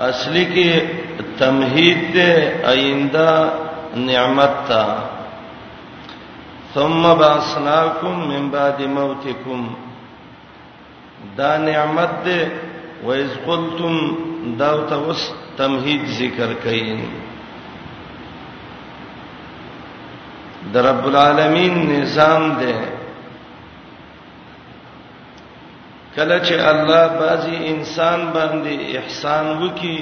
اصلي کې تمهید ته آینده نعمت تا ثم باسناکم من بعد موتکم دا نعمت دې وایز قلتم دا توس تمهید ذکر کین در رب العالمین نظام دې کله چې الله بازي انسان باندې احسان وکي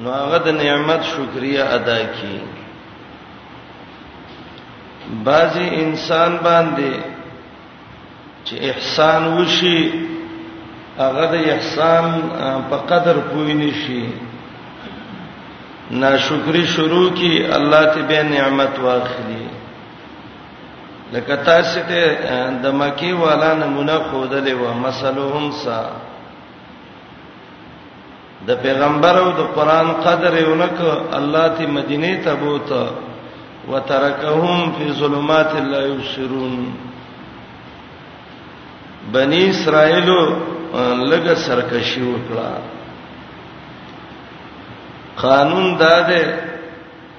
نو هغه د نعمت شکریا ادا کړي بازي انسان باندې چې احسان وشي هغه د احسان په قدر پوي نشي ناشکری شروع کی الله ته به نعمت واخلي لکه تاسو ته د مکی والا نمونه خودلې و مسلهم سا د پیغمبر او د قران قدر یو نک الله تی مدینه ته بوت وترکهم فی ظلمات لا یبصرون بنی اسرائیل لګ سرکشی وکړه قانون دا ده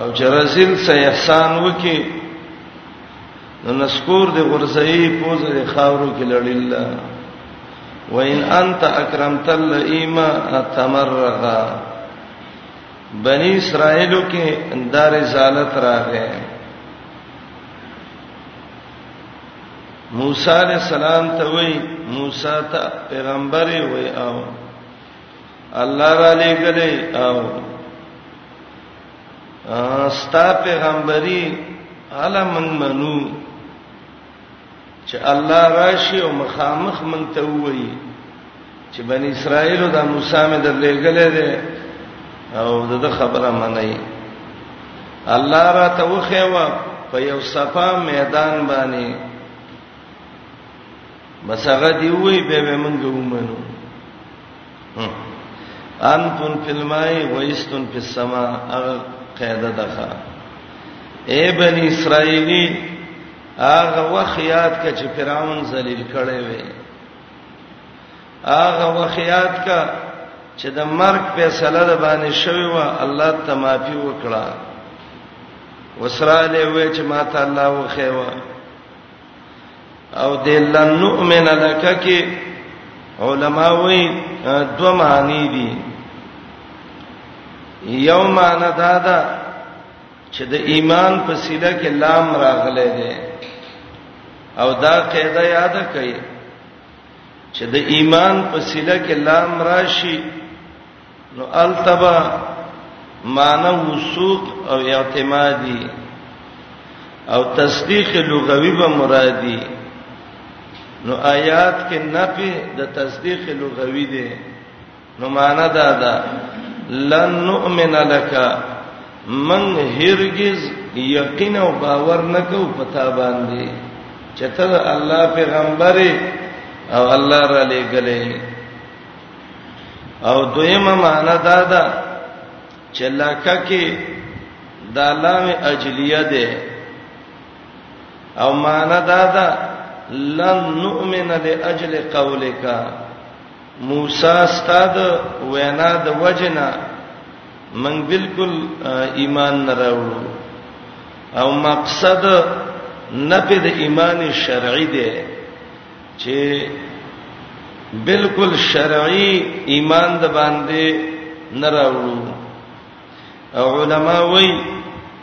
او جرزیل سه احسان وکي نو نسکور دی غرزئی پوز دی خاورو کې لړیل وان انت اکرمت الیما تمرغا بنی اسرائیلو کې دا رسالت راغې موسی علیہ السلام ته وای موسی ته پیغمبر وای او الله را لګلې او ستا پیغمبري الا من منو چې الله راشي او مخامخ من ته وایي چې بنی اسرائیل د موسی مې درلېګلې ده او دغه خبره منای الله را ته وخیوا په یو صفا میدان باندې بس هغه دی وی به به مونږ ومنو انتم فی الماء و استم فی السماء هغه قاعده ده اے بنی اسرائیلی هغه وخیات ک چې فرعون ذلیل کړي وي هغه وخیات ک چې د مرګ فیصله ده باندې شوی و الله ته معافي وکړه وسراله وې چې ما ته الله وخیوه او د لن نؤمن لک کې علما وی دو معنی دي یو معنی دا ده چې د ایمان په سیله کې لام راغله ده او دا قاعده یاد کړئ چې د ایمان په سیله کې لام راشي نو التبا معنی وسوق او اعتمادي او تصدیق لغوي به مرادي نو آیات کې نفي د تصدیق لغوي دي نو معنا دا ده لن نؤمن لك من هرگز یقین او باور نکو پتا باندې چې ته الله پیغمبري او الله را لېګلې او دویمه معنا دا ده چې لکه کې د لام اجلیه ده او معنا دا ده لن نؤمن لاجل قولک موسی استاد وینا د وجنا من بالکل ایمان نه راوړو او مقصد نفي د ایمان شرعي دی چې بالکل شرعي ایمان د باندې نه راوړو علما وایي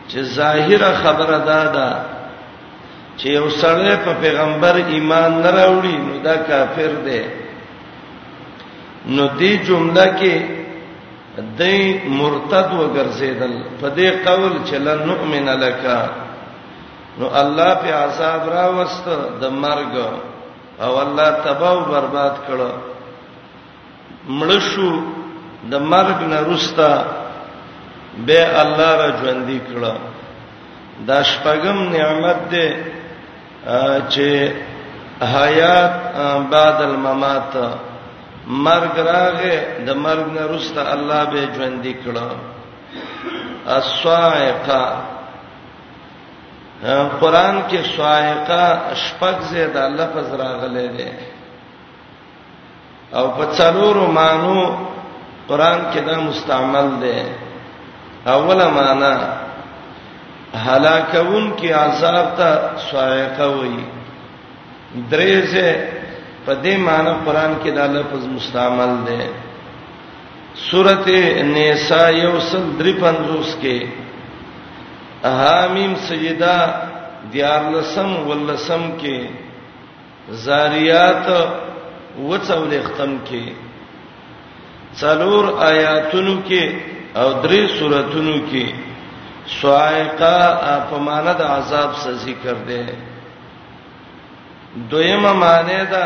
چې ظاهره خبره دا ده چې یو سړی په پیغمبر ایمان نه راوړي نو دا کافر دی نو دې جمله کې د مرتد وګرځیدل په دې قول چې لن نؤمن لکا نو الله په عذاب راوست د مرګ او الله تباہ او برباد کړو مړشو د مرګ نه رستا به الله را ژوند کړو دا شپږم نعمت ده چې حیات بعد الممات مرګ راغې د مرګ نه رستا الله به ژوند کړو الصائقه قران کې صاعقه شپږ زید لفظ راغلی دی او په څلورو مانو قران کې دا مستعمل دی اوله معنا هلاکون کې عذاب ته صاعقه وایي درې زه په دې معنی قران کې دا لفظ مستعمل دی سورته نساء یوسل درې پنځوس کې حامیم سجدا دیار لسم ولسم کې زاریات وڅول ختم کې څلور آیاتونو کې او درې سوراتونو کې سوائقه په معنا د عذاب څخه ذکر ده دویمه معنی ده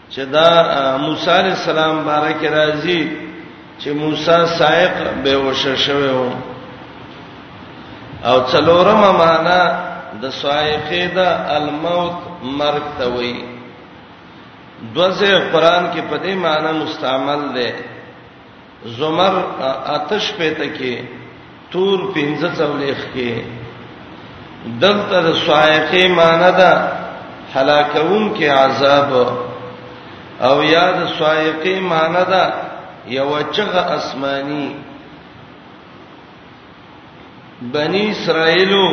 چې دا موسی علی السلام بارک راضی چې موسی سائق به وششوي او او څلورم معنا د سائقه د الموت مرګ ته وایي دوزه قران کې په دې معنی مستعمل ده زمر آتش پته کې تور پنځه څولېخ کې دلته د صاعقه معنی ده هلاکون کې عذاب او یاد صاعقه معنی ده یو چغه آسمانی بنی اسرائیلو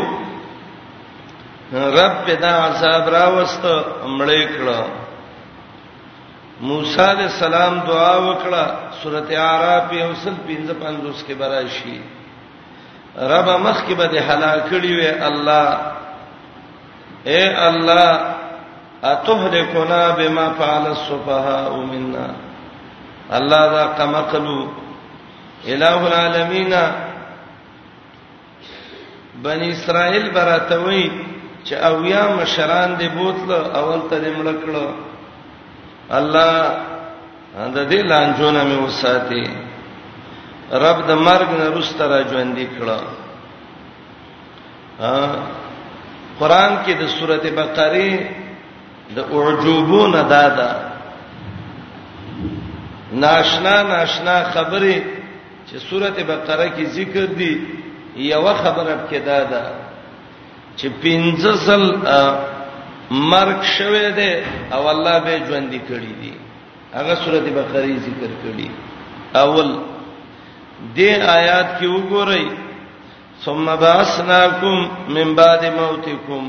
رب پیدا عذاب راوست مړې کړه موسی علیہ السلام دعا وکړه سورته اعراف یو سل 55 کې براشي رب مخ کې به د هلاک کړي وي الله اے الله اتهلكنا بما فعل السفهاء منا الله ذا قمقلو الہ العالمین بنی اسرائیل براتوي چې او یا مشران دې بوتل اول ته دې مړ کړو الله د دې لانجونه مې وساتي رب د مرګ نه رسته را ژوند کړو قران کې د سورته بقره د اعجوبون دادا ناشنا ناشنا خبره چې سورته بقره کې ذکر دي یو خبره کې دا ده چې پنځه ځل مرګ شوه دی او الله به ژوند کړی دی هغه سورته بقره ذکر کړی اول دې آیات کې وګورئ ثم باسناکم من بعد موتکم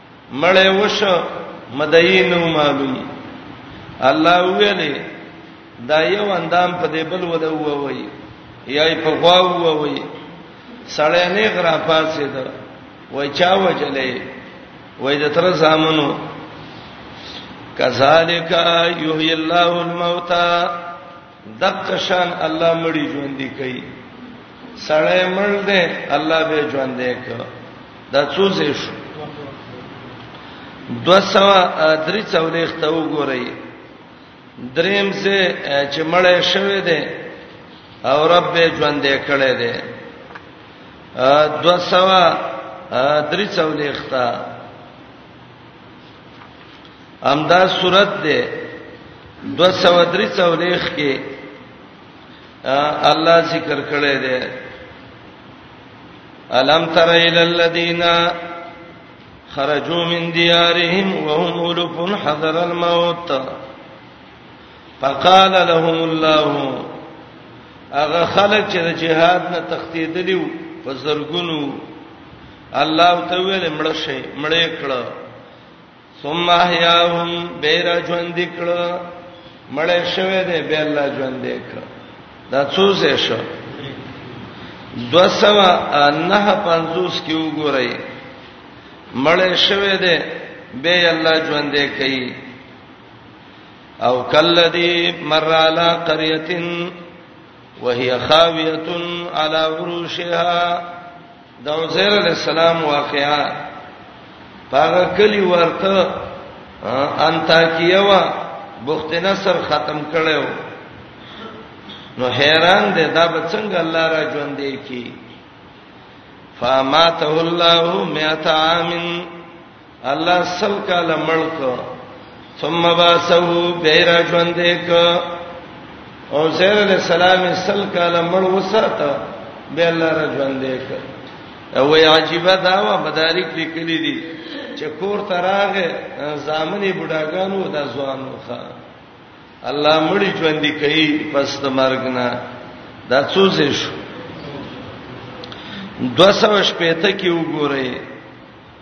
مړې وشو مدین معلوم الله ویلې دا یو اندام په دې بل ودا ووي یا په غوا ووي سړی نه غرا پاسې ده وای چا وجلې وای د تر زامنو کذالک یحیی الله الموتى دغه شان الله مړی ژوندې کوي سړی مړ دی الله به ژوندې کو دا څو ځې شو دو سوا درې څولې ته وګورئ دریم سه چې مړی شوی دی او رب به ژوندې کړی دی دو سوا درې څولې ښتا امدا صورت ده 243 کې الله ذکر کړی دی الم تر الى الذين خرجوا من ديارهم وهم الف حذر الموت فقال لهم الله اغه خلک چې د جهاد نه تختیدلیو په زرګونو الله ته ویل مړ شي مړې کړه ثم احیاهم بیر ژوند کړه مړ شوه دې به الله ژوند کړه دا څو څه شو دو سوا نه پنځوس کې وګورئ مړ شوه دې به الله ژوند کوي او کلذي مر علی قريه وهي خاويه على عروشها د عزیر علی السلام واقعا پاغه کلی ورته انتاکیه وا بخت نصر ختم کړو نو حیران دي دا به څنګه الله را ژوند دی کی فماته الله مئات عامن الله سل کاله ملک ثم باسو بیرا ژوند یک او زیر علیہ السلام سل کاله مړ وساته به الله را ژوند یک او عجیب دا و مدارک لیکلی دي چې کور تراغه زامنې بډاګانو د ځوانو ښا الله مړی ژوند کوي پس د مرګ نه دا څو څه شو 200 شپې ته کې وګورئ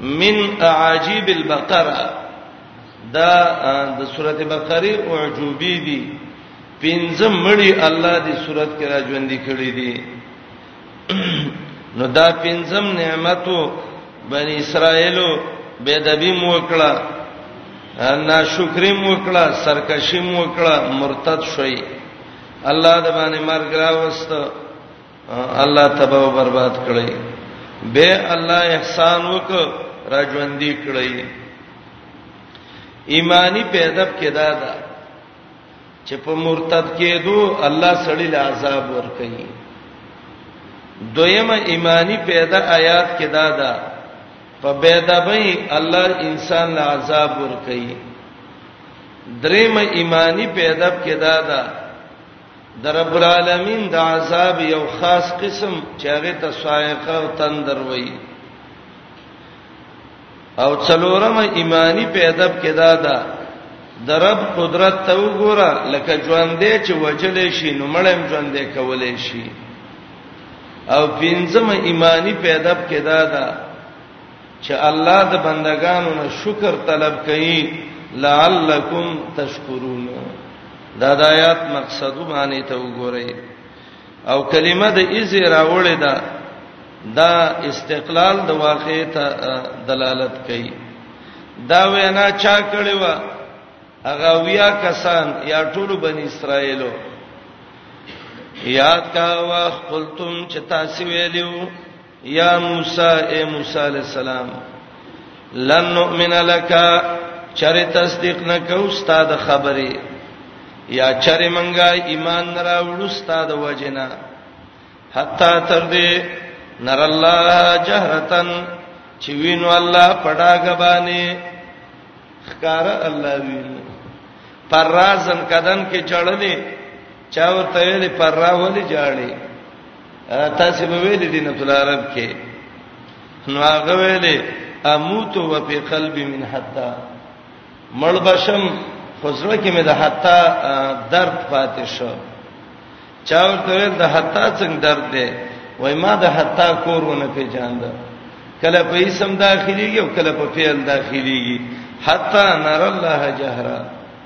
من اعاجيب البقره دا د سورته بقره اعجوبي دي پنځه مړي الله دې صورت کې را ژوند کړی دي نو دا پنځم نعمتو بنی اسرائیلو بے دبی مو وکړه نا شکرې مو وکړه سرکشي مو وکړه مرتد شوي الله د باندې مرګ راوست الله تباہ برباد کړی به الله احسان وک راجوندی کړی ایمانی پیدب کې دا ده چې په مرتد کېدو الله سړی له عذاب ور کوي دویمه ایمانی پیدا آیات کې دا ده په بيدبي الله انسان له عذاب ور کوي دریم ایمانی پیدا کېدا ده د رب العالمین د عذاب یو خاص قسم چې هغه ته صاعقه او تندر وایي او څلورمه ایمانی په ادب کې دا ده د رب قدرت ته وګوره لکه ژوندې چې وجلې شي نو مړم ژوندې کولې شي او پنځمه ایمانی په ادب کې دا ده چې الله د بندگانو نه شکر طلب کوي لعلکم تشکرون دا د آیات مقصد باندې ته وګورئ او کلمه د ایزه راوړې ده دا استقلال د واقع ته دلالت کوي دا وینا چا کړی و هغه ویا کسان یا ټول بنی اسرائیلو یاد کا واخ قلتم چې تاسو ویلو یا موسی اے موسی علیہ السلام لن نؤمن لك چر تصدیق نه کو استاد خبره یا چر منګه ایمان نه راوړ استاد وجنا حتا تر دې نر الله جهرتن چې وینو الله پډاګ باندې خکار الله وینو پر رازن کدن کې چړلې چا ورته ویلې پر راولې جاړې تاسو به ویل دي نو عرب کې نو هغه ویلې اموت و فی قلبی من حتا مړ بشم خزره کې مې د حتا درد پاتې شو چا ورته ویل د حتا څنګه درد دی وای ما د حتا کورونه پیژاند کله په اسم داخليږي او کله په فعل داخليږي حتا نر الله جهرا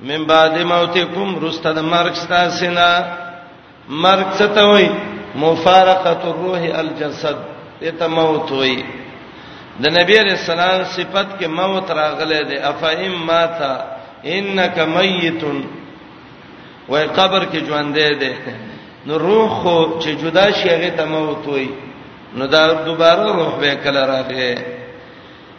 من بعد موتکم رستد مرګ ستاسینا مرګ څه ته وای مفارقه الروح الجسد ته موت وای د نبی علیہ السلام صفت کې موت راغله ده افهم ماتا انک میت وای قبر کې ژوند ده نو روح خو چې جدا شي هغه ته موت وای نو دا دوباره روح به کله راغی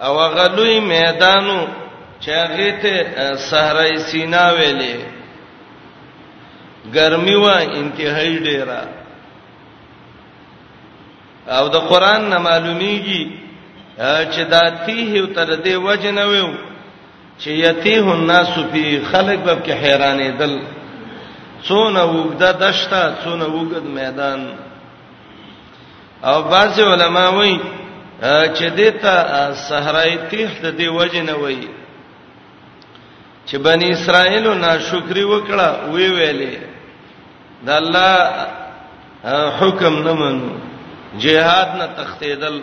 او هغه لوی میدانو چې هغه ته صحرای سینا ویلې ګرمي و انتهایی ډیره او د قران نه معلومیږي چې دا تیه تر دې وجنه ویو چې یتیه الناس فی خلق به کې حیرانې دل څونه وګدا دشتا څونه وګد میدان او بعض علما وایي چې دته صحرای تیح د دې وجه نه وایي چې بنی اسرائیل ناشکری وکړه وی ویلې د الله حکم نه منو جهاد نه تختیدل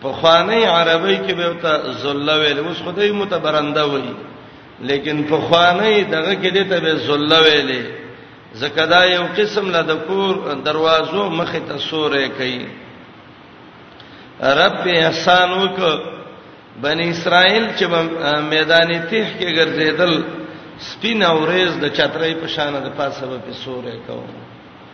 په خوانی عربی کې به ته ذله ویل اوس خدای متبرنده وای لیکن په خوانی دغه کې دته به ذله ویلې زکه دا یو قسم له د کور دروازو مخه ته سورې کوي رب احسان وک بنی اسرائیل چې میدان تیح کې ګرځیدل سپین اوریز د چترې په شان د پاسه په سورې کوي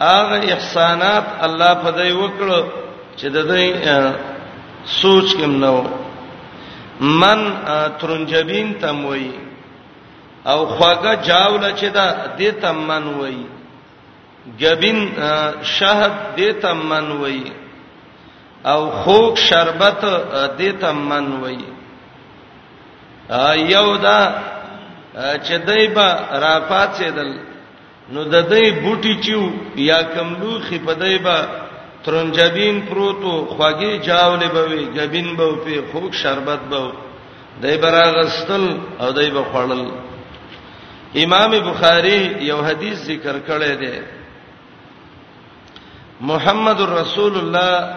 هغه احسانات الله په دې وکړو چې د دې سوچ کې نو من ترنجبین تم وای او خواګه جاول چې دا دې تم من وای جبین شهد دې تم من وای او خوک شربت دې تم من وای یو دا چې دایبا رافات سیدل نو د دې بوټي چې یا کم لوخي په دای به ترنجبین پروتو خوږی جاولې به وي غبین به په خوک شربت به دای براغستل او دای به خړل امام بخاری یو حدیث ذکر کړی دی محمد رسول الله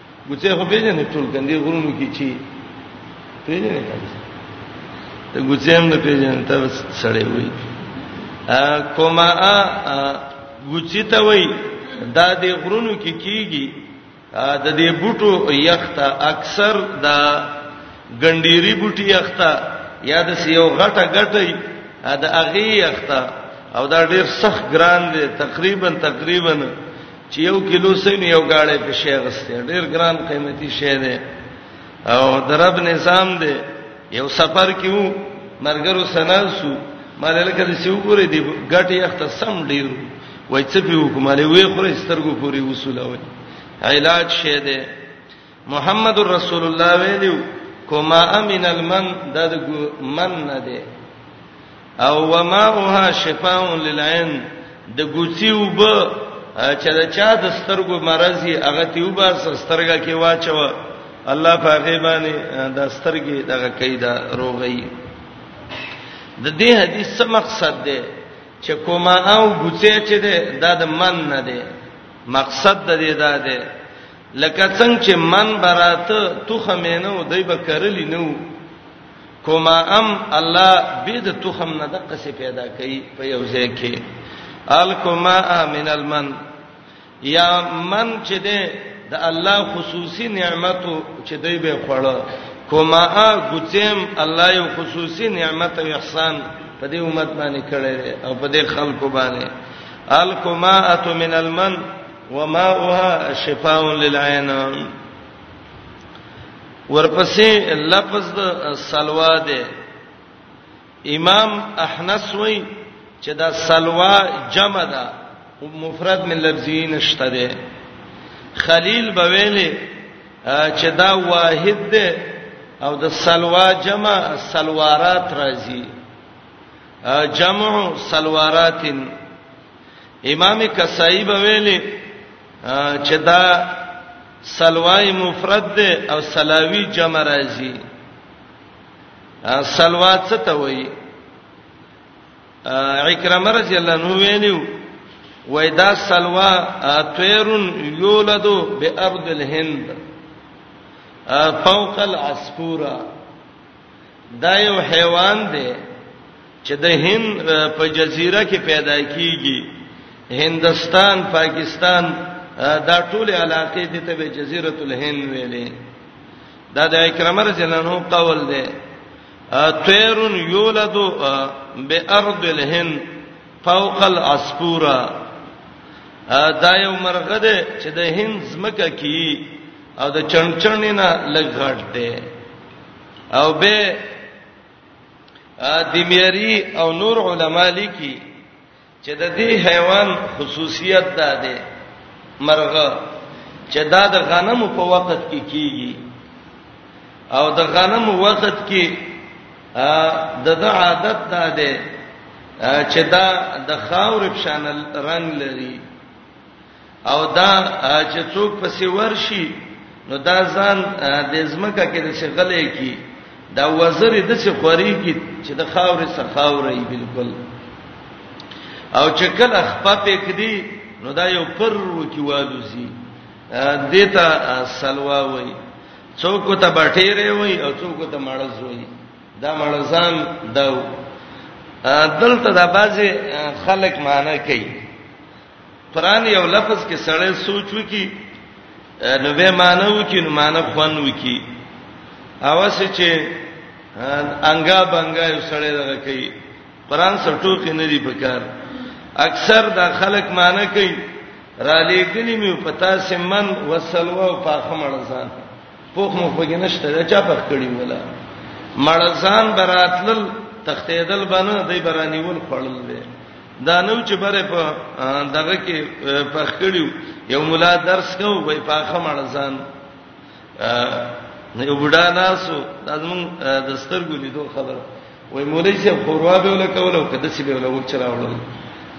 ګوتې خو پیژنې ټول کندې غرونو کې چی پیژنې کړي ته ګوتې هم نه پیژنې ته سړې وي ا کومه ا ګوتې ته وي دا د غرونو کې کیږي د دې بوټو یخته اکثر دا ګنډيري بوټي یخته یا د سیو غټه غټه د اغي یخته او دا ډیر سخت ګران دی تقریبا تقریبا چې یو کیلو سین یو گاړې په شی غسته ډیر ګران قیمتي شی دی او درب نظام دی یو سفر کیو مرګرو سناسو مال لکه د سیو ګورې دی غټي اخت سم ډیر وای څه په حکومت وی خو سترګو پوری وصوله وای علاج شه دی محمد رسول الله ویلو کما امن المن د من نه دی او وماها شفاء للعين د ګوچی وب چې دا چا د سترګو مرضی هغه تی وب سترګه کې واچو الله په غیبانه د سترګې دغه کیدا روغی د دې حدیث څه مقصد دی چې کوما او ګوچی چې دا د من نه دی مقصد د دې دا دی لکه څنګه چې من براته توخه مینه او دای به کرلی نو کوما ام الله به د توخم نه د قصې پیدا کړي په یو ځای کې الکما من المن یا من چې ده د الله خصوصي نعمت چې دی به خوړه کوما غوتیم الله یو خصوصي نعمت او احسان په دې امت باندې کړی او په دې خلکو باندې الکما اتو من المن وماؤها شفاء للعين ورپسې لفظ د سلوا ده امام احنس وای چې دا سلوا جمع ده او مفرد من لفظی نشته ده خلیل بویلې چې دا واحد ده او د سلوا جمع سلوارات راځي جمع سلواراتن امام کسائی به ویلي چې دا سلوای مفرد ده او سلاوی جمع راځي سلوا څه ته وایي اکرم رضی الله عنه ویلو وای دا سلوا طيرن یولد بارض الهند فوق العصفوره دا یو حیوان دی چې د هند په جزیره کې پیدا کیږي هندستان پاکستان دا ټول علاقې دي ته به جزیره الهند ویلې دا د اکرمر جنانو قول دی طير يولد بأرض الهند فوق العصفوره دا یو مرغه ده چې د هند زمکه کې او د چنچنې نه لږ غټ دی او به دیمیری او نور علما لیکي چې د دې حیوان خصوصیت دا ده مرغه چې دا د غنمو په وخت کې کیږي او د غنمو وخت کې د د عادت دا ده چې دا د خاور په شان رنگ لري او دا چې څوک پسې ورشي نو دا ځان د زمکه کې د شغلې کی دا وزر د څه خوري کی چې د خاورې سره خاورې بالکل او چې کله خپته کړي نو دا یو پر وکی والوزی دیتا سلوا وای څوک ته بټیره وای او څوک ته مړز وای دا مړزان دا دلته د بازي خلک معنی کوي قران یو لفظ کې سړی سوچ وکي نو به معنی وکي نو معنی خوان وکي اواز چې انګا بنګا یو سړی دغه کوي قران سره ټوکی نه دی پکار اکثر دا خلک معنی کوي را لېګلی مې پتا سمن وسلوا او پاخه مړزان پوخ مو پګې نشته دا چا پخ کړی ولا مړزان براتل تختیدل بنه دای برانیول خړل دی دا نو چې بره په دغه کې پخ کړیو یو مولا درس کو وای په خمړ ځان یو بډا ناسو دازمن د سترګو لیدو خبر وای مولای شه خوروا به ولکولو کده سی به ولو چراوړل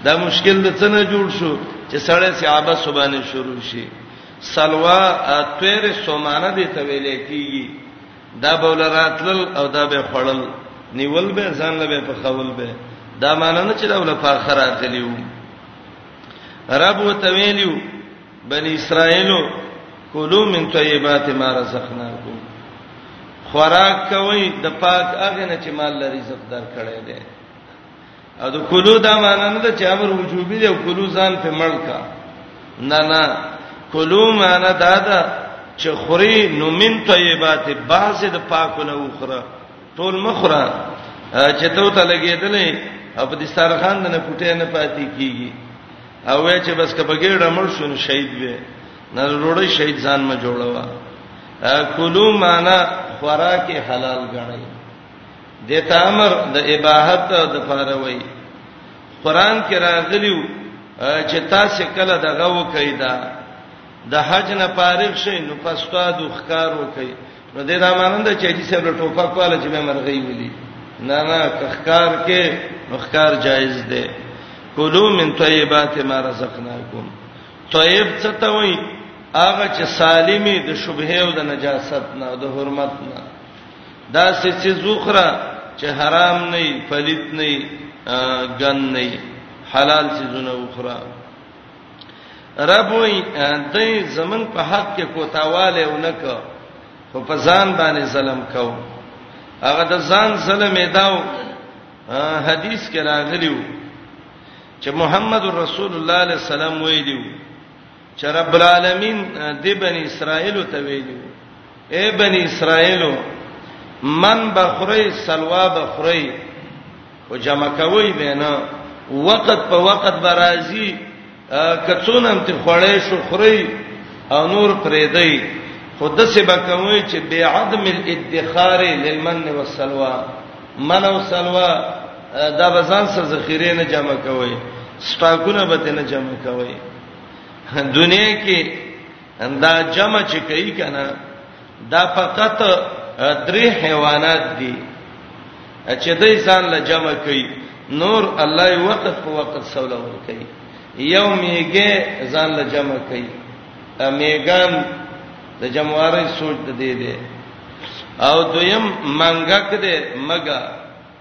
دا مشکل د څه نه جوړ شو چې سړی سی عبا سبانه شروع شي سلوا اتویر سومانه دې ته ویلې کیږي دا به ولراتل او دا به خړل نیول به ځان له په خول به دا معنی نه چې دا ول په خره غلیو رب وتویلو بنی اسرائیلو کلو من طیبات ما رزقناکم خوراک کوي د پاک هغه نه چې مال لري رزق درکړی دی ا د کلو دا معنی نه ده چې امر وجوبي دی او کلو ځان په ملکا نه نه کلو معنی دا ده چې خوري نو من طیبات بعض د پاکو نه وخره ټول مخره چې ته ته لګېدلې او په دې سرخان نه پټه نه پاتې کیږي او وای چې بس کبګې ډمړ شون شهید وې نه روړې شهید ځان ما جوړوا کلو معنی خوراکه حلال غنئ د تامر د اباحت د فاروي قران کې راغلیو چې تاسو کله دغه وکیدا د حج نه فارغ شئ نو پستا د ښکار وکي نو د رامانند چې چې سره ټوپک والا چې به مرغی ولي نه نه ښکار کې ښکار جایز دی کلو من طیبات ما رزقناکم طیب څه ته وایي هغه چې سالمي د شبهه او د نجاست نه او د حرمت نه دا څه چې زوخره چې حرام نه وي پلیت نه وي ګن نه وي حلال چې زونه وخره رب وي دای زمنګ په حق کې کوتاواله ونک خو په ځان باندې ظلم کو هغه د ځان ظلم اداو حدیث کې راغلیو چې محمد رسول الله صلی الله علیه وسلم ویلو چې رب العالمین د بنی اسرائیل ته ویلو اے بنی اسرائیل من بخری سلوا بخری او جمع کوي بینه وقت په وقت برازي کڅون هم ته خړې شو خوري او نور پرې دی خود څه بکوي چې بی عدم الادخار للمن والسلوا من او سلوا دا بزان سره ذخیره نه جمع کوي سټاکونه به نه جمع کوي دنیا کې دا جمع چې کوي کنه دا فقط درې حیوانات دي چې د انسان له جمع کوي نور الله یو وخت په وخت سوله ور کوي یو میګه ځان له جمع کوي میګان د جمواري سوچ د دې دي او دویم منګک دې مګا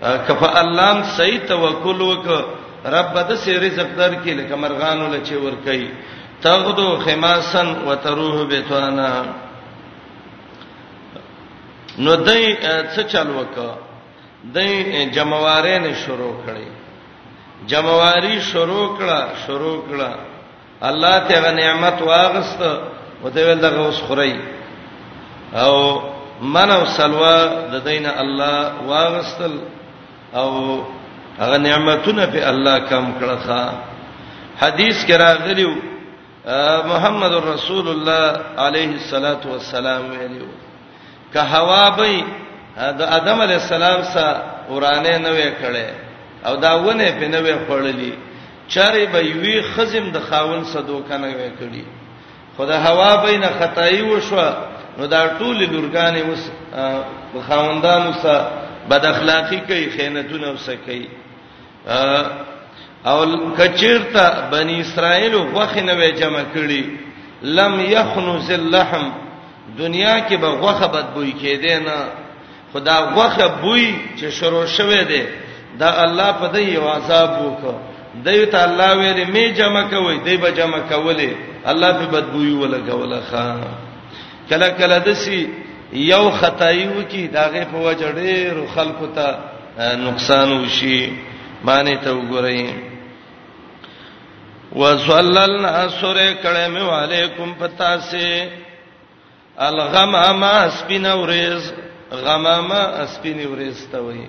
کفا اللام صحیح توکل وک رب د سې رزق درکې لکه مرغانو لچې ور کوي تغدو خماسن وتروه بتوانا نو دای څه چل وک دای جمعوارې نه شروع کړي جمعواري شروع کړه شروع کړه الله ته غ نعمت واغست او ته ول دغه اوس خوري او من او سلوا د دین الله واغستل او هغه نعمتونه په الله کم کړه ښا حدیث کې راغلیو محمد رسول الله علیه الصلاۃ والسلام ویلو که هوا به د ادم علی السلام سره ورانه نه وې کړي او دا ونه په نه وې خړلې چاري به یوې خزم د خاون سره دوکنه وې کړي خدای هوا بینه خدای وشو نو دا ټول لورګانې اوس خاوندانو سره بد اخلاقی کوي خیانتونه وسه کوي او کچیرته بنی اسرائیل غوخه نه وې جمع کړي لم یخنز اللحم دنیا کې به غوخه بد بوی کېدې نه خدا غوخه بوی چې شروع شوه دی دا الله په دې یو عذاب وکړ دوی ته الله ویلې می جمع کوي دوی به جمع کولې الله په بد بوی ولګوله خان کله کله دسی یو خدای وکي داغه په وجه ډېر خلکو ته نقصان وشي معنی ته وګورئ وصللنا سره کړه مې علیکم پتا سي الغمامه سپین اوریز غمامه سپین اوریز ته وایي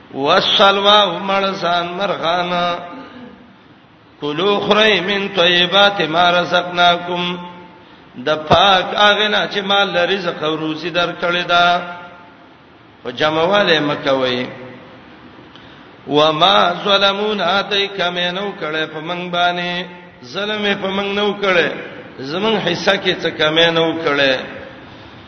والسلوا مرزان مرغانا کلو خری من طیبات ما رزقناکم د پاک هغه نه چې مال لري زکه روزي درکړی دا په جمعواله مکوي وما ظلمون اتی کمنو کړه په منګ باندې ظلم په منګ نو کړه زمون حصہ کې څه کمنو کړه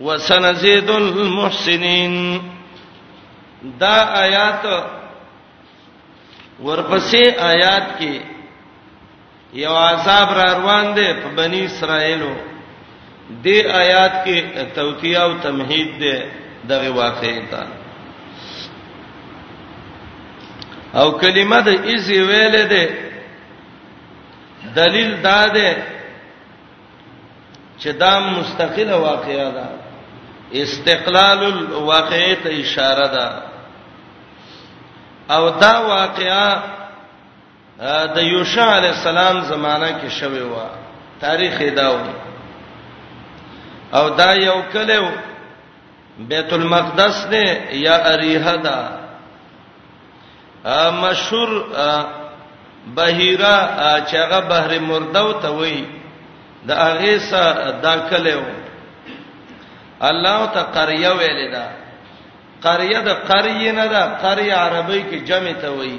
وسنزيد المحسنين دا آیات ورپسې آیات کې یو عذاب را روان دی په بنی اسرائیلو دې آیات کې توتیه او تمهید دی دغه واقعې ته او کلمه د ایزی ویلې ده دلیل دا ده چې دا مستقله واقعیا ده استقلال الواقعه ته اشاره ده او دا واقعیا د یوشع علی السلام زمانہ کې شوی و تاریخ دا و او دا یو کله بیت المقدس دی یا اریحه ده مشهور بهیرا چې هغه بحر مردو ته وای د هغه سره دا کلو الله ته قريه ویل ده قريه د قريه نه ده قريه عربی کې جمع ته وای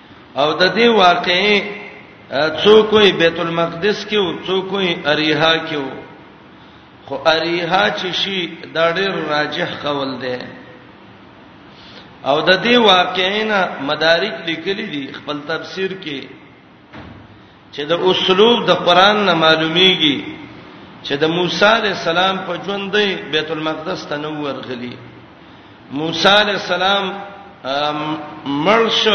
او د دې واقعې څوک وي بیت المقدس کې او څوک وي اریها کې وو خو اریها چې شي دا ډېر راجح قول دی او د دې واقعینا مدارک لیکلي دي خپل تفسیر کې چې د اسلوب د قران نه معلومیږي چې د موسی علی السلام په ژوند دی بیت المقدس ته نو ورغلی موسی علی السلام مرش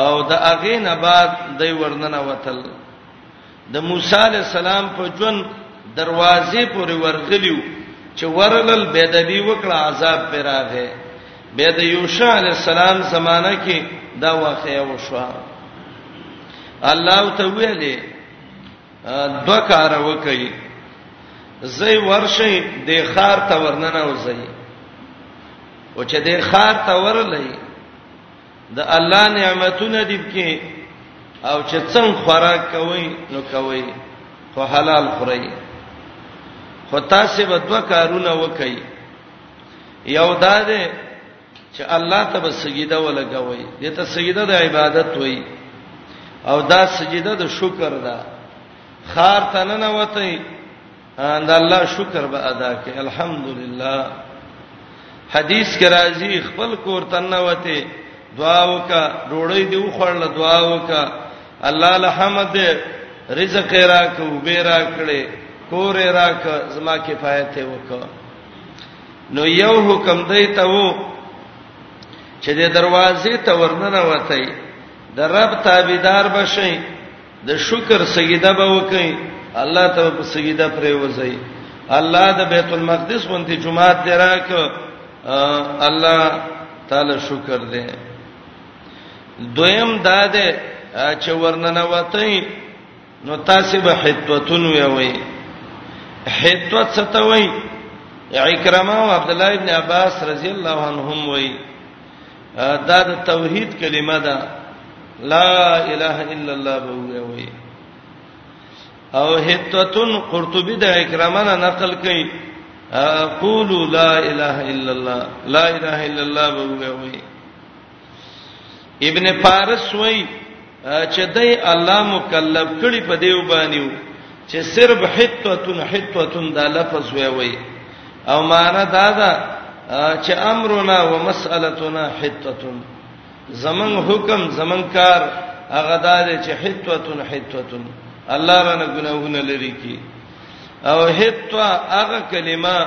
او د اغه نه بعد دی ورننه وتل د موسی علی السلام په ژوند دروازې پورې ورغلیو چې ورلل بيدبي وکړه عذاب پر راغې به د یوشع علی السلام زمانہ کې دا واقعیا وشو الله ته ویلې دوه کار وکړي زئی ورشي د خار ته ورننه وځي او چې د خار ته ورلې د الله نعمتونه دی کې او چې څنګه خوراک کوي نو کوي خو حلال خوري خو تاسو به دوه کارونه وکړي یو دا ده چې الله ته به سجده ولګوي دته سجده د عبادت وای او دا سجده د شکر ده خار ته نه نوته اند الله شکر به ادا کړي الحمدلله حدیث کې راځي خپل کور ته نوته دعا وکا ډوړې دی وخړل دعا وکا الله الحمد رزق راکو به راکړي کور راک زما کفایت وکړه نو یو حکم دی ته وو چې د دروازې ته ورننه وتای د رب تابعدار بشئ د شکر سجده به وکئ الله ته په سجده پرې وځي الله د بیت المقدس باندې جمعات دراک الله تعالی شکر دې دویم دا ده چې ورننه وتای نو تاسو به حتوتون وی حتوت ستوي اکرمه او عبد الله ابن عباس رضی الله عنهم وی دا د توحید کلمه ده لا اله الا الله به وی او حتوتون قرطبی د اکرمه نه نقل کړي قولوا لا اله الا الله لا اله الا الله به وی ابن فارس وای چې دای الله مکلف کړي په دیو باندې چې صرف حتتون حتتون دا لفظ وی وی او معنا دا ده چې امرنا ومسالتنا حتتون زمن حکم زمن کار هغه دا دی چې حتتون حتتون الله رانه ګناهونه لري کی او حتوا هغه کلمه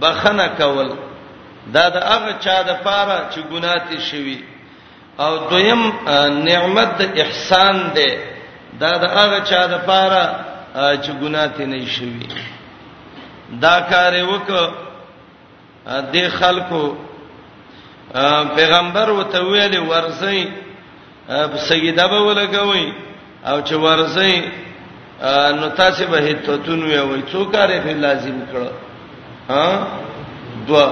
بخنه کول دا د هغه چا د پاره چې ګناه تي شوی او دویم نعمت د احسان دی دا د هغه چا د پاره چې ګناه تي نه شوی دا کار وک د خلکو پیغمبر وته ویلي ورځي اب سیدا به ولګوي او چې ورځي نو تاسو به هیتتون وی وای څو کار په لازم کړو ها دوا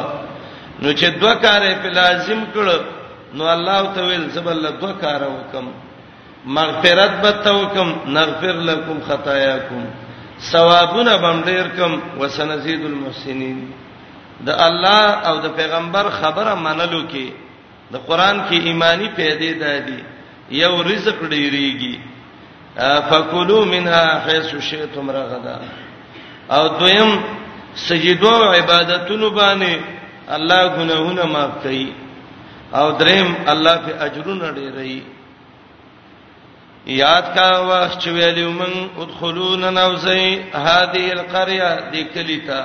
نو چې دوا کار په لازم کړو نو الله تعالی زبل دوا کار وکم مغفرت به توکم نغفر لكم خطاياكم ثوابونه بم ډیر کم وسنزيد المحسنين د الله او د پیغمبر خبره منلو کې د قران کې ایمانی پیدې دادی یو رزق ډیریږي فکلوا منها حيث شئتم رغدا او دویم سجدو عبادتونو باندې الله ګناهونه معاف کوي او دریم الله په اجرونه ډیري یاد کا وخت چې ویلو من ادخلون نوزي هذه القريه دې کلیتا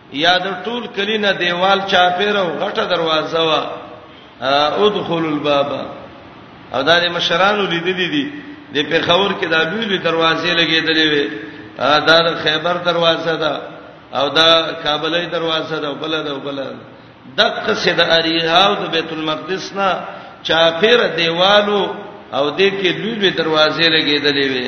یا د ټول کلی نه دیوال چاپیر او غټه دروازه وا ادخل الباب او دا د مشرانو لیدلې دي د پیښور کې دا لوی لوی دروازې لګېدلې وي دا د خیبر دروازه ده او دا کابلې دروازه ده بل ده بل دغه سید اریها او د بیت المقدس نه چاپیر دیوالو او د کې لوی لوی دروازې لګېدلې وي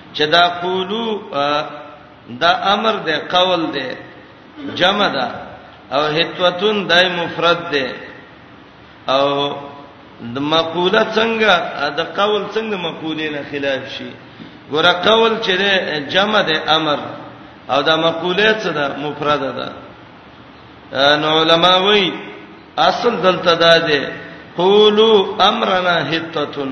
چې دا قولو دا امر دی قول دی جمع ده او هتوتون دای مفرد دی او د مقوله څنګه د قول څنګه مقوله نه خلاف شي ګوره قول چې جمع ده امر او دا مقوله څه ده مفرد ده نو علما وایي اصل دلته ده قولو امرنا هتتن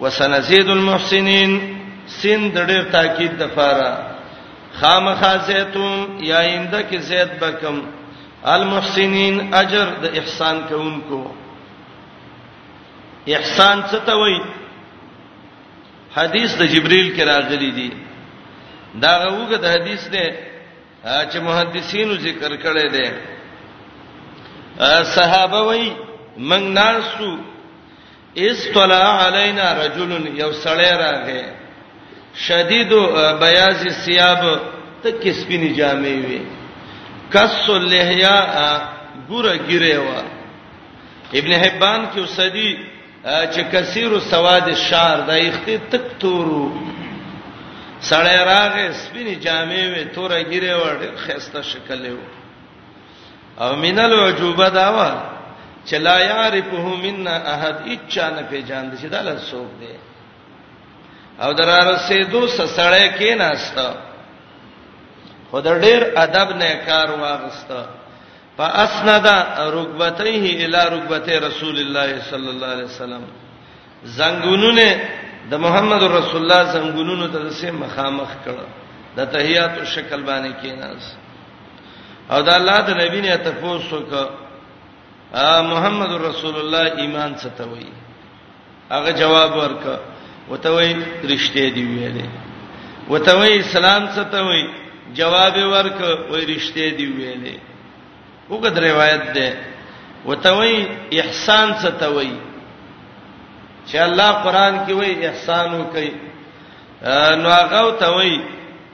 وسنزيد المحسنين سین د ډېر تاکید د فاره خامخا زیتون یا اینده کې زیت بکم المحسنین اجر د احسان کوونکو احسان څه ته وایي حدیث د جبرئیل کې راغلی دی دا غوګه د حدیث نه چې محدثینو ذکر کړي دي صحابه وایي من ناسو استلا علینا رجل یو سړی راغی شدید بیاض ثياب تک سپینی جامې وي کس اللحیا ګوره ګیره وا ابن حبان کې وسدي چې کثیر سواد الشعر د اختی تک تورو سړی راغې سپینې جامې وې توره ګیره وړ خسته شکل یې او من العجوبه دا و چې لا يعرفه منا احد اچا نه پیژاند چې دا لسوک دی او دراره سه دو سړی کې ناشته خود ډیر ادب نه کار واغسته فاسند رکبتيه الى رکبته رسول الله صلی الله علیه وسلم زنګونونه د محمد رسول الله زنګونونو ته سه مخامخ کړه د تحیات شکل باندې کیناس او دا الله د نبی نه تفوسو ک محمد رسول الله ایمان څه ته وایي هغه جواب ورک وته وایي رښتې دی ویلې وته وایي اسلام څه ته وایي جواب ورک وایي رښتې دی ویلې وګد روایت ده وته وایي احسان څه ته وایي چې الله قران کې وایي احسان وکړي نو هغه ته وایي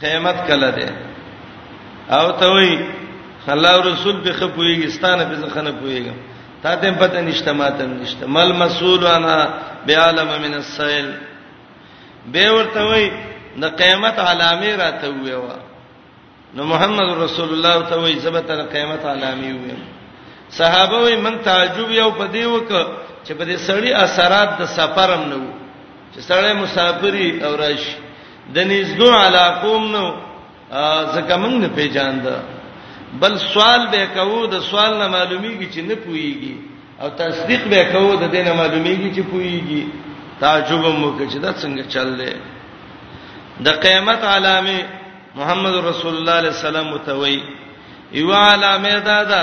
قیامت کله ده او ته وی الله رسول به خپويږي ستانه به ځخنه پويږي تا ته پته نشته ماته نشته مل مسئول انا بعالم من السائل به ورته وی د قیامت علامه راته ویوا نو محمد رسول الله ته وی زبته د قیامت علامه وی صحابه وی من تعجب یو پدی وک چې په دې سړی اثرات د سفرم نه وو چې سړی مسافری او راشي د نږدو علاقوم نو ځکه موږ نه پیژاند بل سوال به کوو د سوال نه معلومیږي چې نه پويږي او تصدیق به کوو د دې نه معلومیږي چې پويږي تعجب مو کې چې دا څنګه چل دی د قیامت علامه محمد رسول الله صلی الله علیه وسلم متوي یو علامه دا ده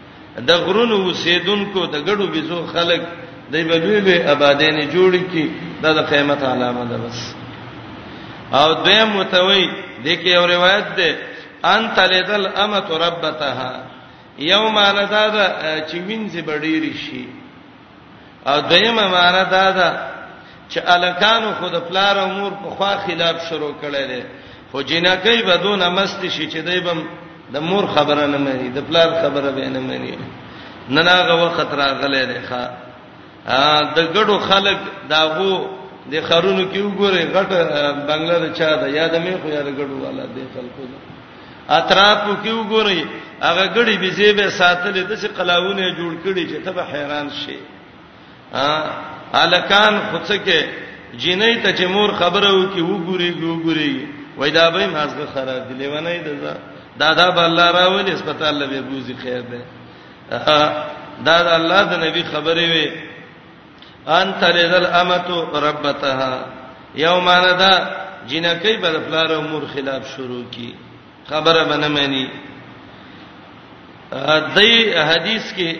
د غرونو اوسیدونکو د ګړو بيزو خلک د بلوي به آبادینې جوړ کی دا د قیامت علامه ده بس او دویم متوي د کې یو روایت ده ان تلذل امت ربتها یوم لداد چې وینځي بډیر شي او دویمه معنا دا ده چې الکانو خود پلار او مور په خوا خلاف شروع کړي دي خو جنکې بدون مست شي چې دایبم د مور خبره نه مانی د پلار خبره به نه مانی نن هغه وخت راغله ده ښا د ګړو خلک داغو د خرونو کې وګوره غټ بنگله چا ده یاد مې خو یاد ګړو والا د خلکو ده اطرافو کې وګورئ هغه ګړي بيزې به ساتلې د څه قلاونه جوړ کړي چې ته به حیران شې ا الکان خڅکه جنې ته چې مور خبره وکي وګوري وګوري وای دا به مازغه خراب دی لیونه دی دا دادا به الله راولې هسپتال لوي بوزي خیر ده دا د الله د نبی خبره وي ان تلذ الامه ربتها یومانه دا جنکی بل پلار او مور خلاف شروع کی خبره بنه مانی دای حدیث کې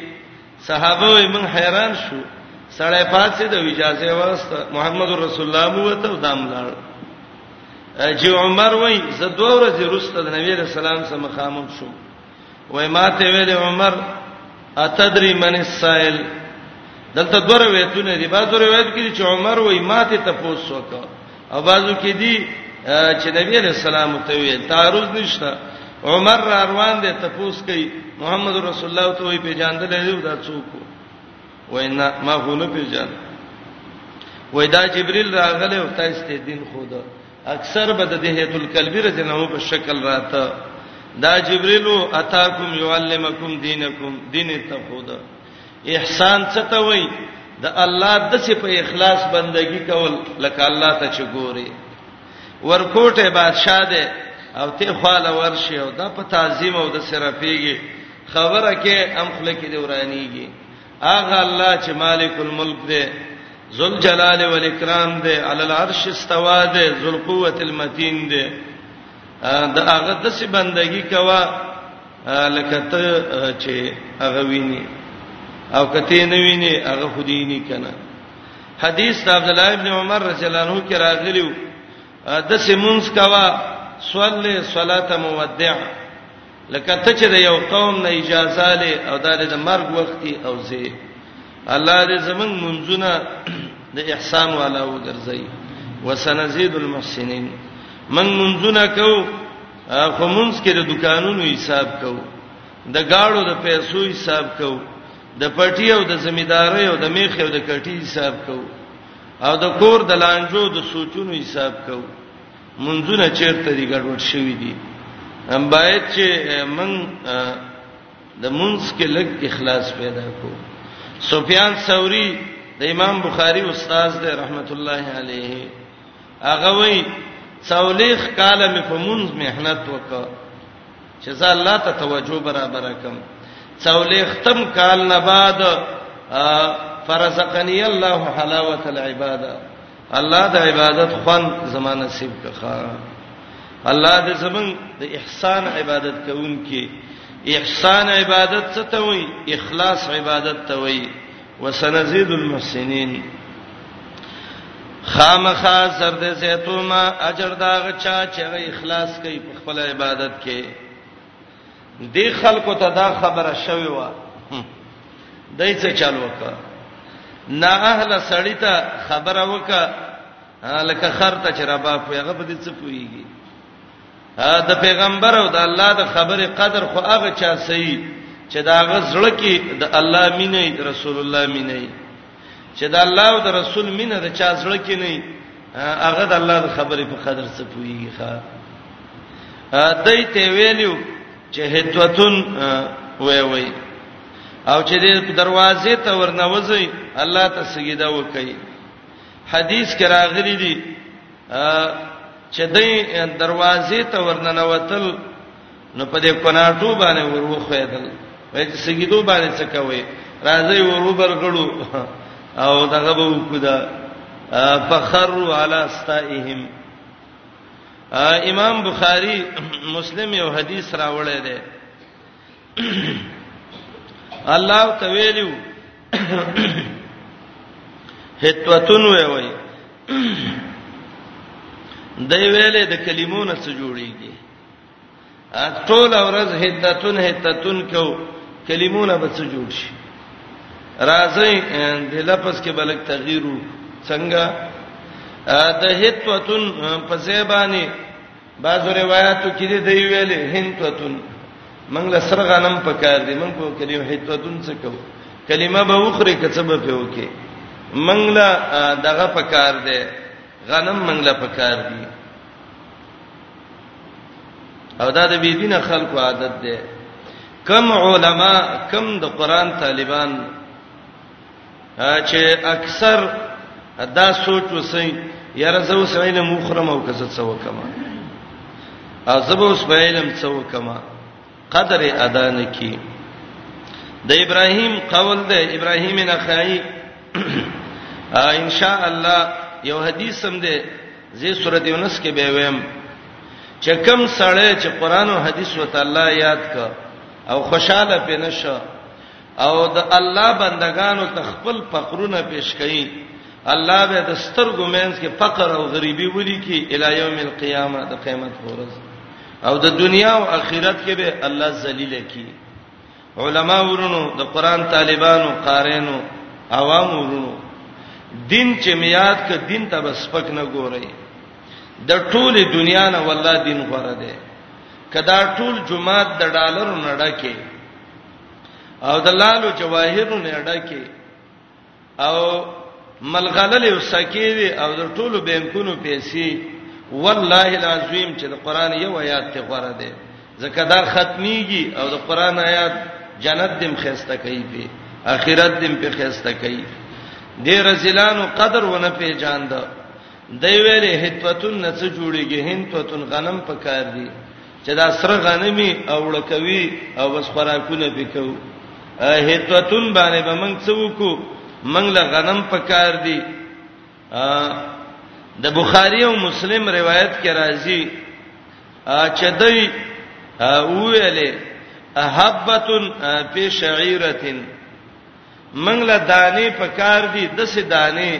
صحابه وي من حیران شو سړی پاتې د اجازه واسطه محمد رسول الله مو ته دام لاړ چې عمر وای زه دوه ورځې وروسته د نبی رسول الله سره مخامخ شوم وای ما ته ویل عمر اتدری من السائل دلته دوه روایتونه دي بعضو روایت کې چې عمر وای ما ته تاسو وکړه او بعضو کې دي چې نبی علیہ السلام ته وی تعارض نشته عمر را روان دي تاسو کوي محمد رسول الله ته وی پیجاندل دی دا څوک وای نه ما هونه پیجاند وای دا جبريل راغله او تاسو ته دین خو ده اکثر به د دهیت الکلبی رجنو په شکل راته دا جبرئیل اتاکم یعلمکم دینکم دین تفود احسان څه ته وای د الله د څه په اخلاص بندگی کول لکه الله ته چې ګوري ورکوټه بادشاہ دی او ته خاله ورشي او دا په تعظیم او د سره پیږي خبره کې ام خلک دی ورانیږي هغه الله چې مالک الملک دی ذل جلال و الاکرام دی علی العرش استوا دی ذل قوت المتین دی دا هغه د څه بندگی کوا لکه ته چې هغه ویني او کته نه ویني هغه خودی نه کنه حدیث عبد الله ابن عمر رضی الله عنه کې راغلیو د سیمونز کوا صلی صلات مودع لکه ته چې د یو قوم نه اجازه لې او دا د مرګ وخت کې او زه الله دې زمون منځونه د احسان والا وګرځي وسنزيد المحسنين من منځونه کو خو منځ کې د دکانونو حساب کو د گاړو د پیسو حساب کو د پټي او د زمیداری او د میخ او د کټي حساب کو او د کور د لانجو د سوچونو حساب کو منځونه چیرته دي ګډوډ شوی دي هم باید چې من د منځ کې لګ اخلاص پیدا کو سفیان ثوری د امام بخاری استاد دی رحمت الله علیه هغه وی څولېخ کاله مې په منځ مهنت وکړ چې زه الله ته توجه برابر کم څولېخ تم کال نه بعد فرزقنی الله حلاوت العباده الله د عبادت خوان زما نصیب کخا الله دې زمون د احسان عبادت کوونکې احسان عبادت څه ته وایي اخلاص عبادت ته وایي وسنزيد المحسنين خامخا سر دې زيتوما اجر دا غچا چې اخلاص کوي په خپل عبادت کې دې خلکو ته دا خبره شوې و دای څه چل وکړه نا اهل سړی ته خبره وکړه لکه خر ته چې ربا خو هغه به دې څه کویږي دا پیغمبر او د الله د خبره قدر خو هغه چا صحیح چې دا غزړه کې د الله مینه رسول الله مینه چې د الله او د رسول مینه د چا زړه کې نه هغه د الله د خبرې په قدر څه پويږي ښا دای ته ویلو چې هدوتون وای وای او چې د دروازې ته ورنوځي الله ته سجده وکړي حدیث کې راغلي دي چې دای دروازې ته ورننوتل نو په دې کناټو باندې ورو خوېدل وای چې سګیدو باندې څه کوي راځي ورو برګړو او دغه به وکړه فخروا على استائهم امام بخاری مسلم یو حدیث راوړی دی الله تویلو هتوتون وی وی د ویلې د کلمونو څخه جوړیږي ټول ورځ هدتون هدتون کو کلمونه به څه جوړ شي راځي د لفظ کې بلک تغییر څنګه د هدتون په زیبانی بعضو روایتو کې دی دی ویلې هندتون موږ له سره غنم پکار دي موږ په کلمه هدتون څه کو کلمه به وخري کڅب په وکي موږ له دغه پکار دي غنم موږ له پکار دي او دا د بی دینه خلکو عادت ده کم علما کم د قران طالبان چې اکثر دا سوچ وسي یاره زه اوس علم مخرم او کزه څه وکما او زه به اوس علم څه وکما قدر ادا نه کی د ابراهیم قول د ابراهیم نه خای ان شاء الله یو حدیث هم ده زی سورۃ یونس کې به ویم چې کم سړی چې قران او حدیث وته الله یاد کا او خوشاله پینې شو او د الله بندگانو ته خپل فقرونه پیش کړي الله به د سترګو مینس کې فقر او غریبي ولي کې الی یوم القیامه د قیامت ورځ او د دنیا او آخرت کې به الله ذلیل کی علما ورونو د قران طالبانو قارینو عوام ورونو دین چې میاد ک دین ته بس پک نه ګورئ د ټوله دنیا نه والله دین غره ده کدا ټول جمعات د ډالر نه ډکه او د لالو جواهرو نه ډکه او ملغلل او سکیوي او د ټولو بانکونو پیسې والله العظیم چې د قران یو آیات ته غوړه ده ځکه دا ختميږي او د قران آیات جنت دم خسته کوي په اخرت دم په خسته کوي د رزلانو قدر ونه پیژاند دی ویلې هتوتن نڅ جوړیږي هنتوتن غنم پکار دي چې دا سره غنمي او ورکوي او بس خوراکونه پکو هیتوتون باندې به موږ څه وکړو موږ له غنم پکار دي د بخاری او مسلم روایت کې راځي چې دوی ویلې حبتن فی شعیرتن موږ له دانې په کار دي د سې دانې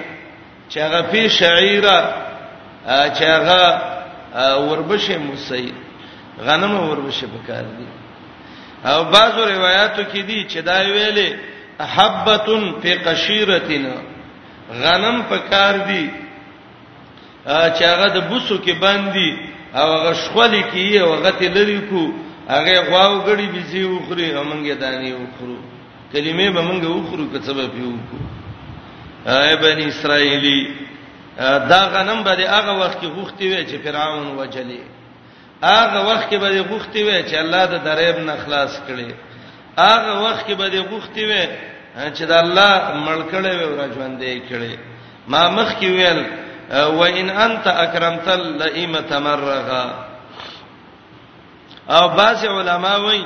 چې هغه په شعیره چې هغه وربشه موسی غنم وربشه په کار دي او بعضو روایتو کې دي چې دا ویلې حبتن فی قشیرتنا غنم په کار دي چې هغه د بوسو کې باندې او هغه شخولې کې یو غته لری کو هغه غواو غړي بيزي وخوري او مونږه دانی وخورو کلمې به مونږ وخورو که څه به پیو کو اے بنی اسرائیلی دا غنم به هغه وخت کې غوښتي وي چې فرعون وجلې هغه وخت کې به غوښتي وي چې الله د دریب نه خلاص کړي هغه وخت کې به غوښتي وي چې د الله ملکړې وي او راځوندې کړي ما مخ کې ویل وان انت اکرمت اللئیمه تمرغه او بعض علما وایي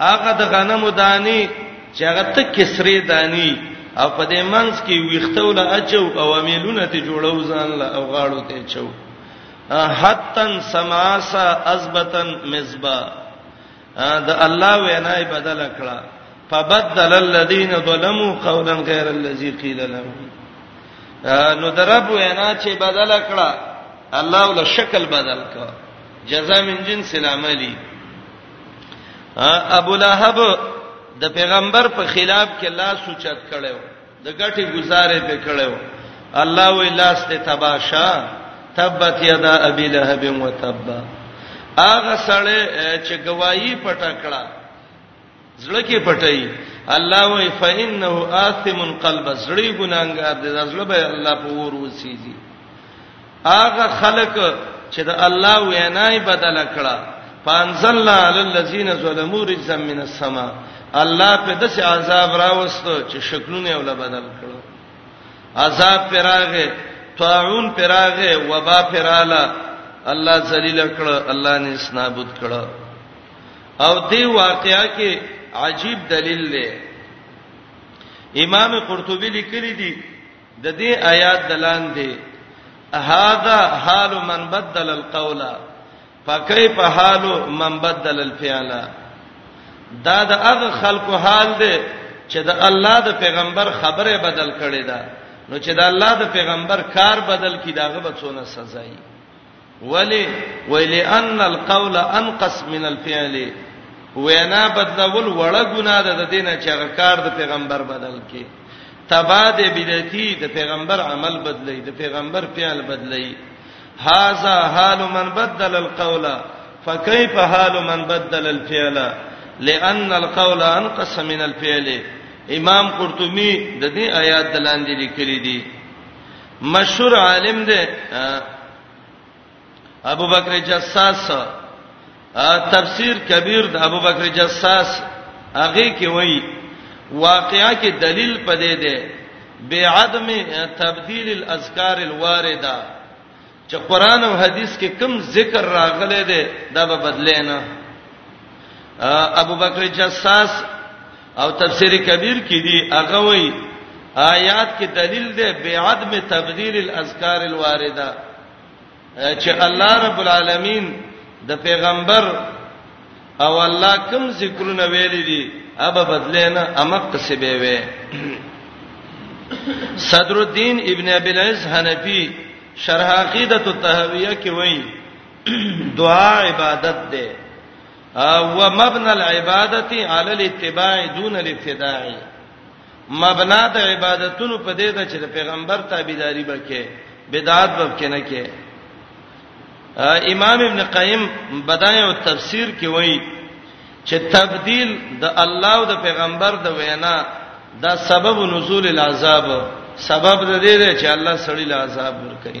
هغه د غنمو دانی چې هغه ته کسرې دانی او په دې منځ کې ویختول اچو او امیلونه ته جوړو ځان له او غاړو ته چو حتن سماسا ازبتن مزبا دا الله وینا بدل کړه فبدل الذين ظلموا قولا غير الذي قيل لهم نو درب وینا چې بدل کړه الله ول شکل بدل کړه جزاء من جنس العملی ابو لهب د پیغمبر په خلاف کې لاس اوچت کړو د ګټي گزارې په کړو الله وی لاس ته تباشا تبت یدا ابي لهب وتب اغه سړی چې گواہی پټه کړه زړه کې پټي الله وی فإنه آثم قلب زړی ګناګار دی زړه به الله په ور وسیږي هغه خلک چې د الله وینای بدل کړه فانزلنا علی الذین ظلموا رجزا من السما الله په داسې عذاب راوستو چې شکلونه ولا بدل کړو عذاب پراغه طاعون پراغه وبا پراله الله ذلیل کړه الله نه اسنابود کړه او دی واقعیا کې عجیب دلیل دی امام قرطبی لیکلی دی د دې آیات دلاندې هاذا حال من بدل القول فكيف حال من بدل الفعل دا د هغه خلکو حال دی چې د الله د پیغمبر خبره بدل کړي ده نو چې د الله د پیغمبر کار بدل کړي داغه به څونه سزا وي ولې؟ وایي لأن القول انقص من الفعل وینا بدلول وړه ګناه ده د دینه چې هغه کار د پیغمبر بدل کې تباد بدعتي د پیغمبر عمل بدلی د پیغمبر فعل بدلی هاذا حال من بدل القول فكيف حال من بدل الفعل لأن القول انقص من الفعل امام قرطبي د دې آیات دلاندې لیکلي دي مشهور عالم دی ابو بکر جساس تفسیر کبیر د ابو بکر جساس هغه کې وایي واقعا کې دلیل پدې ده بے عدم تبديل الاذکار الوارده چې قران او حديث کې کم ذکر راغلي دي دا به بدلې نه ابو بکر جساس او تفسیر کبیر کې دی هغه وی آیات کې دلیل دی بعدم تبديل الاذکار الوارده چې الله رب العالمین د پیغمبر او الله کوم ذکرونه ویل دي ابا بدلنه امق څه به وي صدر الدین ابن ابي العز حنفي شرح عقیدۃ التهویہ کې وایي دعا عبادت ده او مبنى العباده علی الاتباع دون الابتداع مبنا د عبادتونو په دې ده چې د پیغمبر تابعداري وکړي بدعت به کې نه کې امام ابن قیم بدایع التفسیر کې وایي چې تبديل د الله او د پیغمبر د وینا دا سبب نزول العذاب سبب د دې دی چې الله سړی له عذاب ورکړي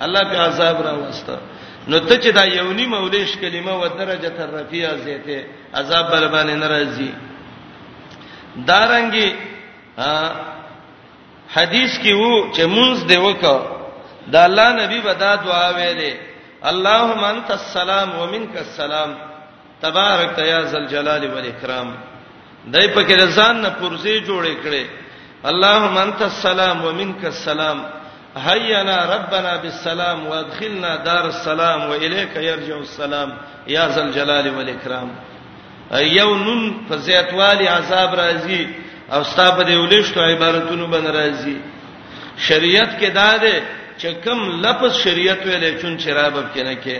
الله په عذاب را وسته نو ته چې دا یو نیم اولیش کلمه و درجه تر رفیع زیته عذاب بل باندې ناراضي دارنګي حدیث کې وو چې مونږ دی وکړه د الله نبی ودا دعا ویلې اللهم انت السلام ومنك السلام تبارک یا ذل جلال و الاکرام دای په کې ځان نه پرځې جوړې کړې اللهم انت السلام ومنك السلام حینا ربنا بالسلام وادخلنا دار السلام والیک یرجع السلام یا ذل جلال و الاکرام یو نون په زیاتوالی عذاب راځي او ستاب دې ولښتو عبارتونو بن راځي شریعت کې دا ده چې کم لفظ شریعت ویلې چون چرابب کې نه کې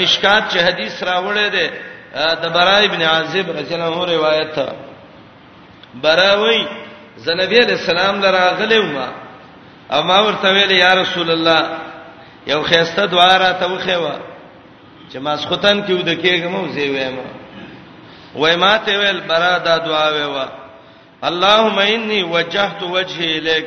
مشکات چې حدیث راوړی دی د برا ابن عازب رضی الله عنه روایت برا وای زنبی علیہ السلام لراغلی وما او ما ورته ویل یا رسول الله یو خیسته دعا را ته وخیوا چې ما سختن کې ود کېږم او زی وایم وای ما ته ویل برا دا دعا ویوا اللهم انی وجهت وجهی الیک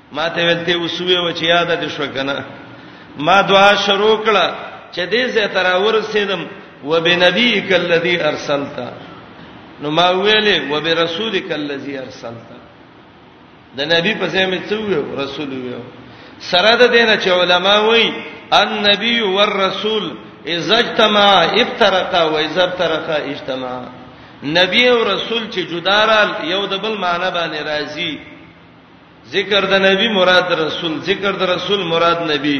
ما ته ویل ته وسوې و چې یاد دې شو کنه ما دعا شروع کړه چې دې زه تر ورسېدم وبنبیک الذی ارسلت نو ما ویلې وبرسولک الذی ارسلت د نبی په ځای مې څو رسول ویو سره د دینه چې علما وایي النبی والرسول اذا اجتمع افترقا واذا افترقا اجتمع نبی او رسول چې جدا را یو د بل معنی باندې راځي ذکر د نبی مراد رسول ذکر د رسول مراد نبی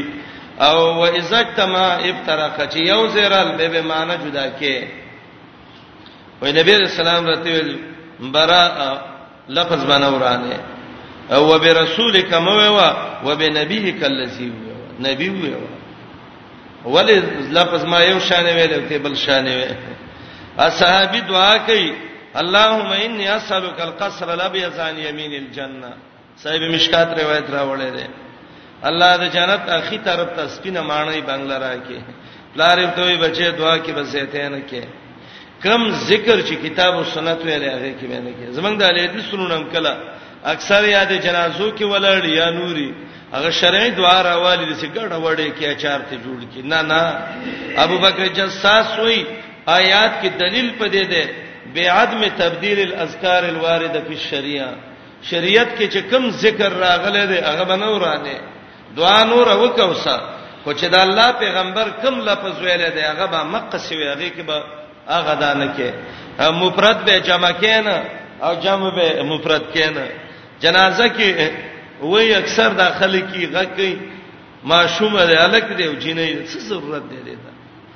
او و اذا اجتمع افترق چې یو زیرال به به معنی جدا کې وای نبی رسول الله رتل برا لفظ باندې ورانه او وبرسولک مو و وبنبیک الذی نبی و ولی لفظ ما یو شان ویل ته بل شان ویل اصحابي دعا کوي اللهم اني اسالک القصر الابيض عن يمين الجنه صاحب مشکات روایت راوړی دی الله د جنت اخی طرف ته سپینه مانای بنگله راکې پلار ته وی بچي دعا کې بسیته نه کې کم ذکر چې کتاب او سنت ویلې هغه کې باندې کې زمنګ د الیدی سنونم کله اکثر یاد جنازو کې ولړ یا نوري هغه شرعي دعا راوالي د سګړه وړې کې اچار ته جوړ کې نه نه ابو بکر جساس وی آیات کې دلیل پدې ده بعدم تبديل الاذکار الوارده فی الشریعه شریعت کې چې کم ذکر راغله ده هغه بنورانه دعا نور وکوسه خو چې د الله پیغمبر کوم لفظ ویل دی هغه به مقه سی وی هغه کې به هغه دانه کې مفرد به جمع کینه او جمع به مفرد کینه جنازه کې وای اکثر داخلي کې غږی ماشوم دی الک دی او جنې څه ضرورت دی دا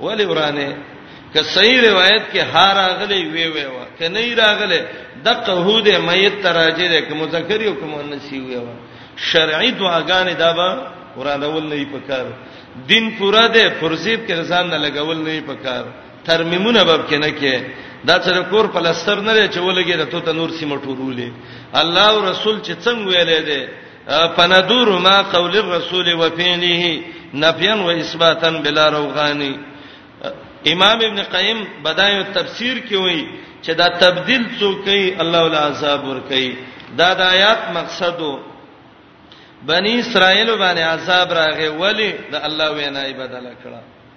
ولی ورانه که صحیح روایت کې هار اغلی وی وی وا کنه ای راغله د قهود میت تراجه ده که مذکر یو کوم انسی وی وا شرعی دعاګانې دا به ورانول نه پکار دین پورا ده فرزیت کې ځان نه لګول نه پکار ترمیمونه باب کې نه کې دا سره کور پلستر نه لري چې ولګي د تو ته نور سیمه ټورولې الله او رسول چې څنګه ویلې ده فندور ما قول الرسول وفعله نفيا واثباتا بلا روغاني امام ابن قیم بدایو تفسیر کې وایي چې دا تبديل څوکي الله ول عذاب ور کوي دا د آیات مقصدو بنی اسرائیل باندې عذاب راغی ولی د الله وینای بدل کړه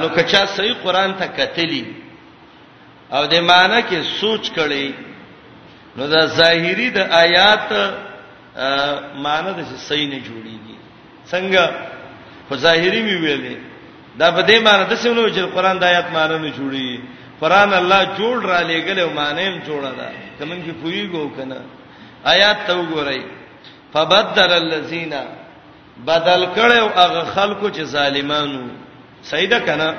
نو کچا صحیح قران ته کتلی او د معنی کې سوچ کړي نو دا ظاهری د آیات معنی د صحیح نه جوړیږي څنګه خو ظاهری می ویلې دا په دې معنی د سونو چې قران د آیات معنی نه جوړي قران الله جوړ را لېګل او معنی هم جوړه ده کوم کې پویګو کنه آیات ته وګورئ فبدل الذین بدل کړو هغه خلکو چې ظالمانو صحیح ده کنه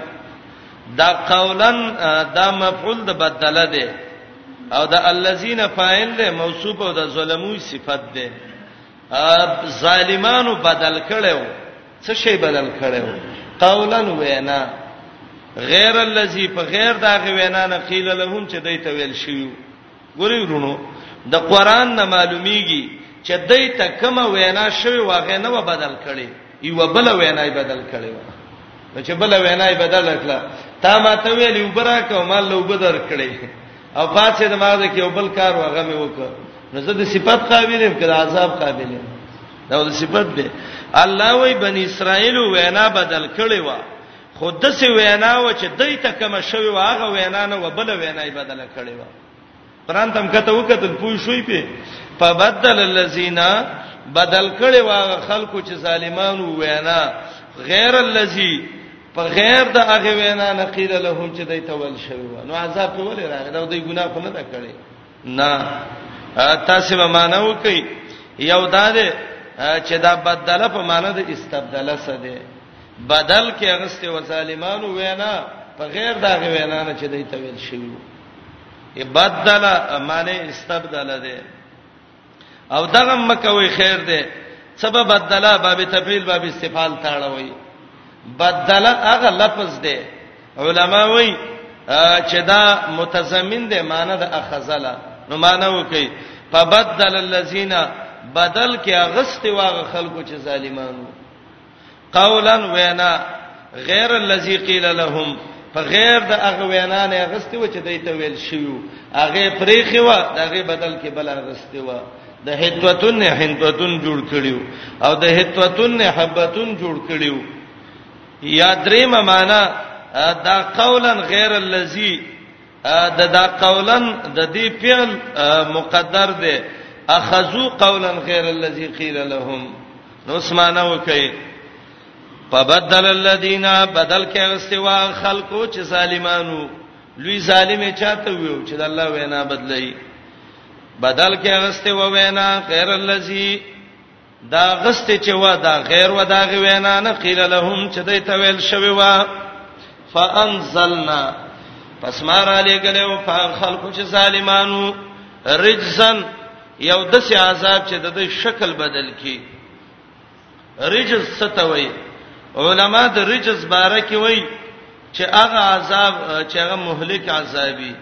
دا قولا دا مفعول د بدله ده او دا الذين فاعل ده موصوف او د ظلمو صفت ده ظالمانو بدل کړو څه شی بدل کړو قولا وینا غیر الذي په غیر دا غوینا نه قیل لهم چې دای ته ویل شیو ګوري ورونو د قران نه معلومیږي چې دای ته کومه وینا شوی واغې نه و بدل کړي یو بل وینا یې بدل کړي و چې بل وینا یې بدل کړه تا ما ته ویل یو برا کو مال لو بدر کړي او پاتې د ما د کې یو بل کار واغې مې وکړ نو زه د صفات قابل یم کړه عذاب قابل یم دا د صفات به الله وای بنی اسرائیل وینا بدل کړي و خو داسې وینا و چې دای ته کوم شوی و هغه وینا نه و بل وینا یې بدله کړې و قران تم کته وکتل پوه شوې په فبدل الذين بدل کړي وا خلکو چې ظالمانو وینا غیر الذي په غیر د هغه وینا نقیل لهم چې دای تول شوی و نو عذاب په ولې راغی دا دوی ګناه خو نه دا کړی نه تاسو به معنا وکي یو دا ده چې دا بدله په معنا د استبدله سره ده بدل کې اغسته و ظالمانو وینا په غیر دا غي وینا نه چې دوی ته ویل شوی ای بدل معنی استبدل ده او دغه مکوي خیر ده سبب بدل باب تفعیل باب استفال تاړوي بدل هغه لفظ ده علما وایي چې دا متضمن ده معنی د اخذلا نو معنی وکي فبدل الذين بدل کې اغست واغ خلکو چې ظالمانو قولا وینا غیر الذی قیل لهم په غیر د هغه وینا نه غستی و چې دای ته ویل شیو هغه پریخي و دغه بدل کې بل غستی و د هتوتن نه هندوتن جوړ کړیو او د هتوتن نه حبتن جوړ کړیو یا دریم معنا دا قولا غیر الذی د دا قولن د دې فعل مقدر دی اخذو قولا غیر الذی قیل لهم نو اسمانه وکي فبدل الذين بدل کې استوا خلقو چې ظالمانو لوی ظالم چاته ویو چې د الله وینا بدلای بدل کې استوا وینا غیر الذی دا غست چې وا دا غیر و دا غي وینا نه قیل لهم چې دای ته ویل شوی وا فانزلنا پس ما را لګلو په خلکو چې ظالمانو رجزن یو د سي عذاب چې د دې شکل بدل کی رجز ستوي علما د رجز باره کې وای چې هغه عذاب چې هغه مهلک عذابي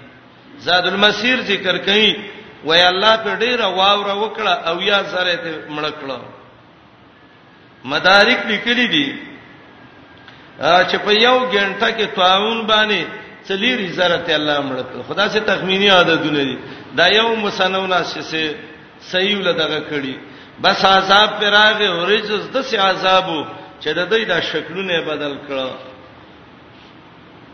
زاد المسیر ذکر کوي وای الله په ډیره واوره وکړه او یا زره ته مړ کړه مدارک لیکلي دي چې په یو غنټه کې طاعون باندې څلیری زره ته الله مړ کړ خدا سي تخمینی عادتونه دي دا یو مسنونه سه صحیح لدغه کړي بس عذاب پر راغه ورجز د سي عذابو چې د دوی دا شکلونه بدل کړه